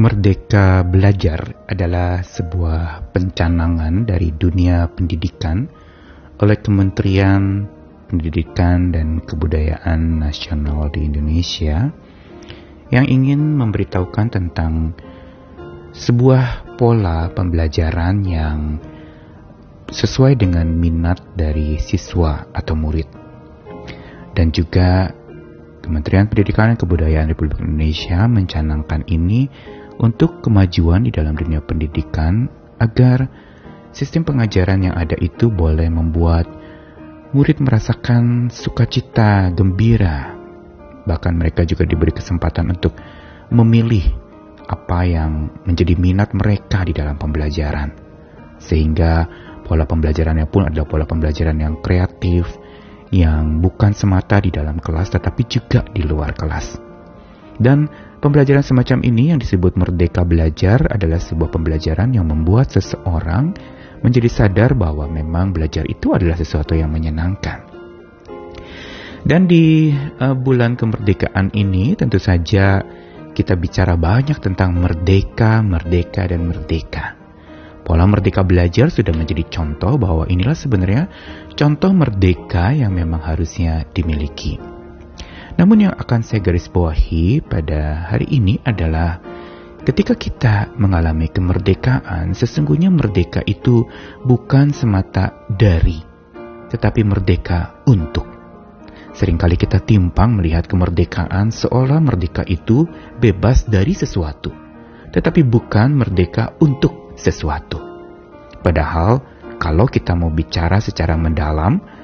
Merdeka Belajar adalah sebuah pencanangan dari dunia pendidikan oleh Kementerian Pendidikan dan Kebudayaan Nasional di Indonesia yang ingin memberitahukan tentang sebuah pola pembelajaran yang sesuai dengan minat dari siswa atau murid. Dan juga Kementerian Pendidikan dan Kebudayaan Republik Indonesia mencanangkan ini untuk kemajuan di dalam dunia pendidikan agar sistem pengajaran yang ada itu boleh membuat murid merasakan sukacita, gembira. Bahkan mereka juga diberi kesempatan untuk memilih apa yang menjadi minat mereka di dalam pembelajaran. Sehingga pola pembelajarannya pun adalah pola pembelajaran yang kreatif, yang bukan semata di dalam kelas tetapi juga di luar kelas. Dan pembelajaran semacam ini yang disebut merdeka belajar adalah sebuah pembelajaran yang membuat seseorang menjadi sadar bahwa memang belajar itu adalah sesuatu yang menyenangkan. Dan di uh, bulan kemerdekaan ini tentu saja kita bicara banyak tentang merdeka, merdeka, dan merdeka. Pola merdeka belajar sudah menjadi contoh bahwa inilah sebenarnya contoh merdeka yang memang harusnya dimiliki. Namun yang akan saya garis bawahi pada hari ini adalah ketika kita mengalami kemerdekaan, sesungguhnya merdeka itu bukan semata dari, tetapi merdeka untuk. Seringkali kita timpang melihat kemerdekaan seolah merdeka itu bebas dari sesuatu, tetapi bukan merdeka untuk sesuatu. Padahal, kalau kita mau bicara secara mendalam,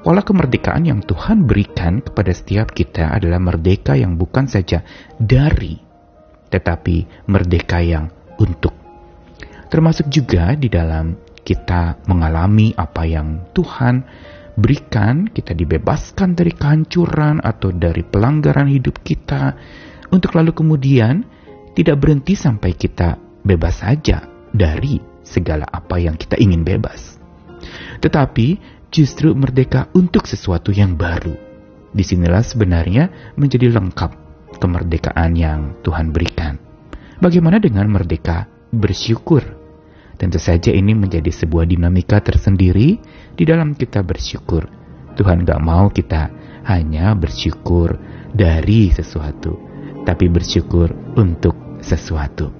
Pola kemerdekaan yang Tuhan berikan kepada setiap kita adalah merdeka yang bukan saja dari, tetapi merdeka yang untuk. Termasuk juga di dalam kita mengalami apa yang Tuhan berikan, kita dibebaskan dari kehancuran atau dari pelanggaran hidup kita, untuk lalu kemudian tidak berhenti sampai kita bebas saja dari segala apa yang kita ingin bebas. Tetapi justru merdeka untuk sesuatu yang baru. Di sinilah sebenarnya menjadi lengkap kemerdekaan yang Tuhan berikan. Bagaimana dengan merdeka bersyukur? Tentu saja ini menjadi sebuah dinamika tersendiri di dalam kita bersyukur. Tuhan gak mau kita hanya bersyukur dari sesuatu, tapi bersyukur untuk sesuatu.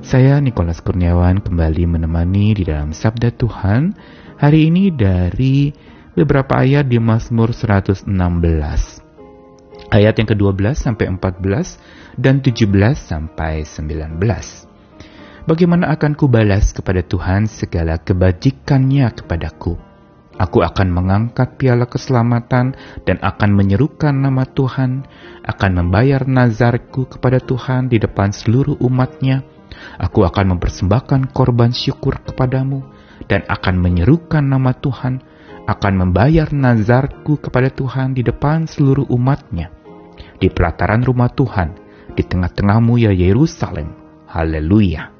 Saya Nikolas Kurniawan kembali menemani di dalam Sabda Tuhan Hari ini dari beberapa ayat di Mazmur 116. Ayat yang ke-12 sampai 14 dan 17 sampai 19. Bagaimana akan kubalas kepada Tuhan segala kebajikannya kepadaku? Aku akan mengangkat piala keselamatan dan akan menyerukan nama Tuhan, akan membayar nazarku kepada Tuhan di depan seluruh umatnya. Aku akan mempersembahkan korban syukur kepadamu dan akan menyerukan nama Tuhan, akan membayar nazarku kepada Tuhan di depan seluruh umatnya, di pelataran rumah Tuhan, di tengah-tengahmu ya Yerusalem. Haleluya.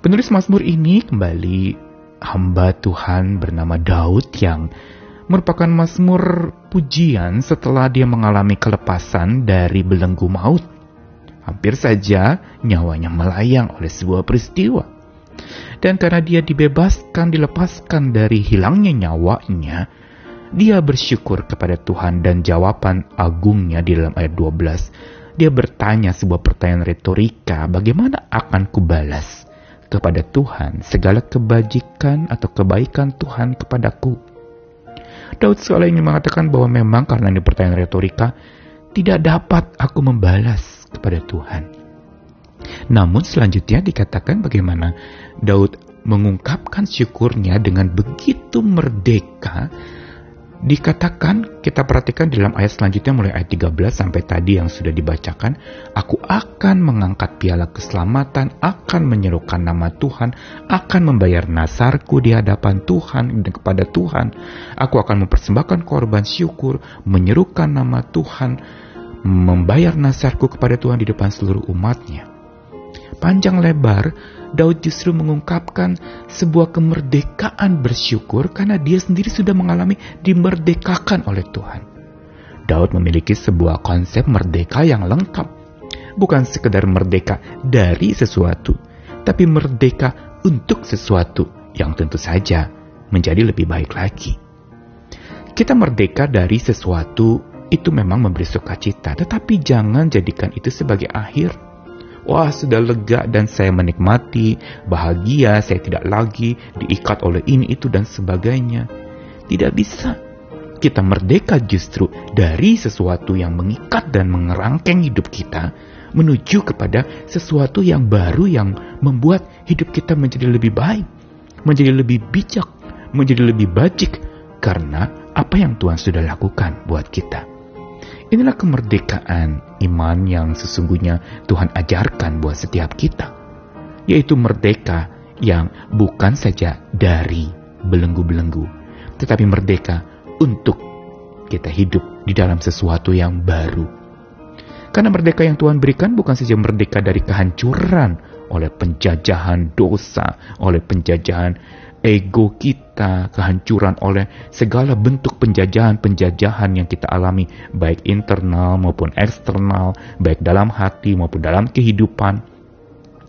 Penulis Mazmur ini kembali hamba Tuhan bernama Daud yang merupakan Mazmur pujian setelah dia mengalami kelepasan dari belenggu maut. Hampir saja nyawanya melayang oleh sebuah peristiwa. Dan karena dia dibebaskan, dilepaskan dari hilangnya nyawanya, dia bersyukur kepada Tuhan dan jawaban agungnya di dalam ayat 12. Dia bertanya sebuah pertanyaan retorika, bagaimana akan kubalas kepada Tuhan segala kebajikan atau kebaikan Tuhan kepadaku? Daud seolah ingin mengatakan bahwa memang karena ini pertanyaan retorika, tidak dapat aku membalas kepada Tuhan. Namun selanjutnya dikatakan bagaimana? Daud mengungkapkan syukurnya dengan begitu merdeka. Dikatakan kita perhatikan dalam ayat selanjutnya mulai ayat 13 sampai tadi yang sudah dibacakan aku akan mengangkat piala keselamatan akan menyerukan nama Tuhan akan membayar nasarku di hadapan Tuhan dan kepada Tuhan. Aku akan mempersembahkan korban syukur menyerukan nama Tuhan membayar nasarku kepada Tuhan di depan seluruh umatnya panjang lebar, Daud justru mengungkapkan sebuah kemerdekaan bersyukur karena dia sendiri sudah mengalami dimerdekakan oleh Tuhan. Daud memiliki sebuah konsep merdeka yang lengkap. bukan sekedar merdeka dari sesuatu, tapi merdeka untuk sesuatu yang tentu saja menjadi lebih baik lagi. Kita merdeka dari sesuatu itu memang memberi sukacita, tetapi jangan jadikan itu sebagai akhir. Wah, sudah lega dan saya menikmati, bahagia, saya tidak lagi diikat oleh ini, itu, dan sebagainya. Tidak bisa kita merdeka justru dari sesuatu yang mengikat dan mengerangkeng hidup kita menuju kepada sesuatu yang baru yang membuat hidup kita menjadi lebih baik, menjadi lebih bijak, menjadi lebih bajik karena apa yang Tuhan sudah lakukan buat kita. Inilah kemerdekaan iman yang sesungguhnya Tuhan ajarkan buat setiap kita, yaitu merdeka yang bukan saja dari belenggu-belenggu, tetapi merdeka untuk kita hidup di dalam sesuatu yang baru. Karena merdeka yang Tuhan berikan bukan saja merdeka dari kehancuran oleh penjajahan dosa, oleh penjajahan ego kita, kehancuran oleh segala bentuk penjajahan-penjajahan yang kita alami, baik internal maupun eksternal, baik dalam hati maupun dalam kehidupan.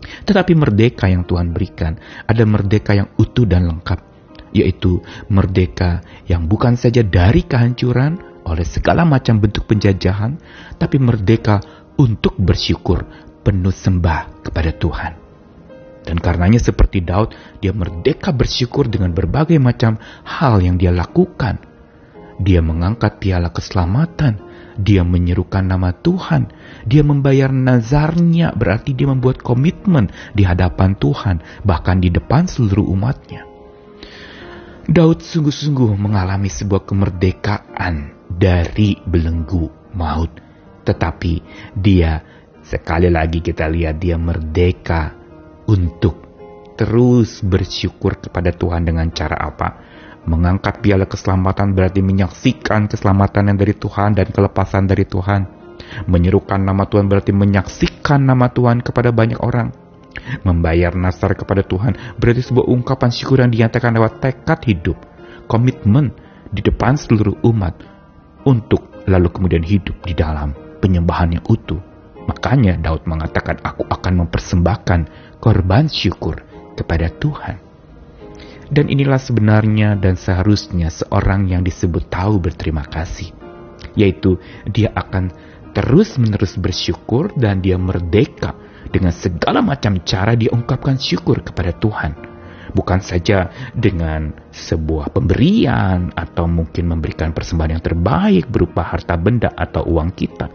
Tetapi merdeka yang Tuhan berikan ada merdeka yang utuh dan lengkap, yaitu merdeka yang bukan saja dari kehancuran oleh segala macam bentuk penjajahan, tapi merdeka untuk bersyukur penuh sembah kepada Tuhan. Dan karenanya seperti Daud, dia merdeka bersyukur dengan berbagai macam hal yang dia lakukan. Dia mengangkat piala keselamatan, dia menyerukan nama Tuhan, dia membayar nazarnya berarti dia membuat komitmen di hadapan Tuhan, bahkan di depan seluruh umatnya. Daud sungguh-sungguh mengalami sebuah kemerdekaan dari belenggu maut. Tetapi dia, sekali lagi kita lihat dia merdeka untuk terus bersyukur kepada Tuhan dengan cara apa? Mengangkat piala keselamatan berarti menyaksikan keselamatan yang dari Tuhan dan kelepasan dari Tuhan. Menyerukan nama Tuhan berarti menyaksikan nama Tuhan kepada banyak orang Membayar nasar kepada Tuhan berarti sebuah ungkapan syukur yang dinyatakan lewat tekad hidup, komitmen di depan seluruh umat untuk lalu kemudian hidup di dalam penyembahan yang utuh. Makanya Daud mengatakan, aku akan mempersembahkan korban syukur kepada Tuhan. Dan inilah sebenarnya dan seharusnya seorang yang disebut tahu berterima kasih. Yaitu dia akan terus-menerus bersyukur dan dia merdeka dengan segala macam cara dia ungkapkan syukur kepada Tuhan. Bukan saja dengan sebuah pemberian atau mungkin memberikan persembahan yang terbaik berupa harta benda atau uang kita.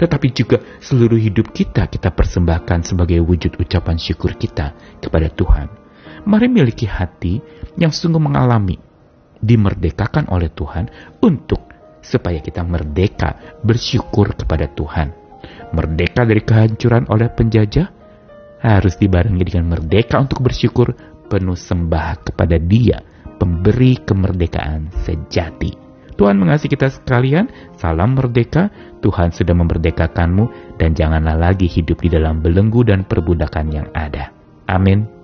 Tetapi juga seluruh hidup kita kita persembahkan sebagai wujud ucapan syukur kita kepada Tuhan. Mari miliki hati yang sungguh mengalami dimerdekakan oleh Tuhan untuk supaya kita merdeka bersyukur kepada Tuhan merdeka dari kehancuran oleh penjajah, harus dibarengi dengan merdeka untuk bersyukur penuh sembah kepada Dia, pemberi kemerdekaan sejati. Tuhan mengasihi kita sekalian, salam merdeka, Tuhan sudah memerdekakanmu, dan janganlah lagi hidup di dalam belenggu dan perbudakan yang ada. Amin.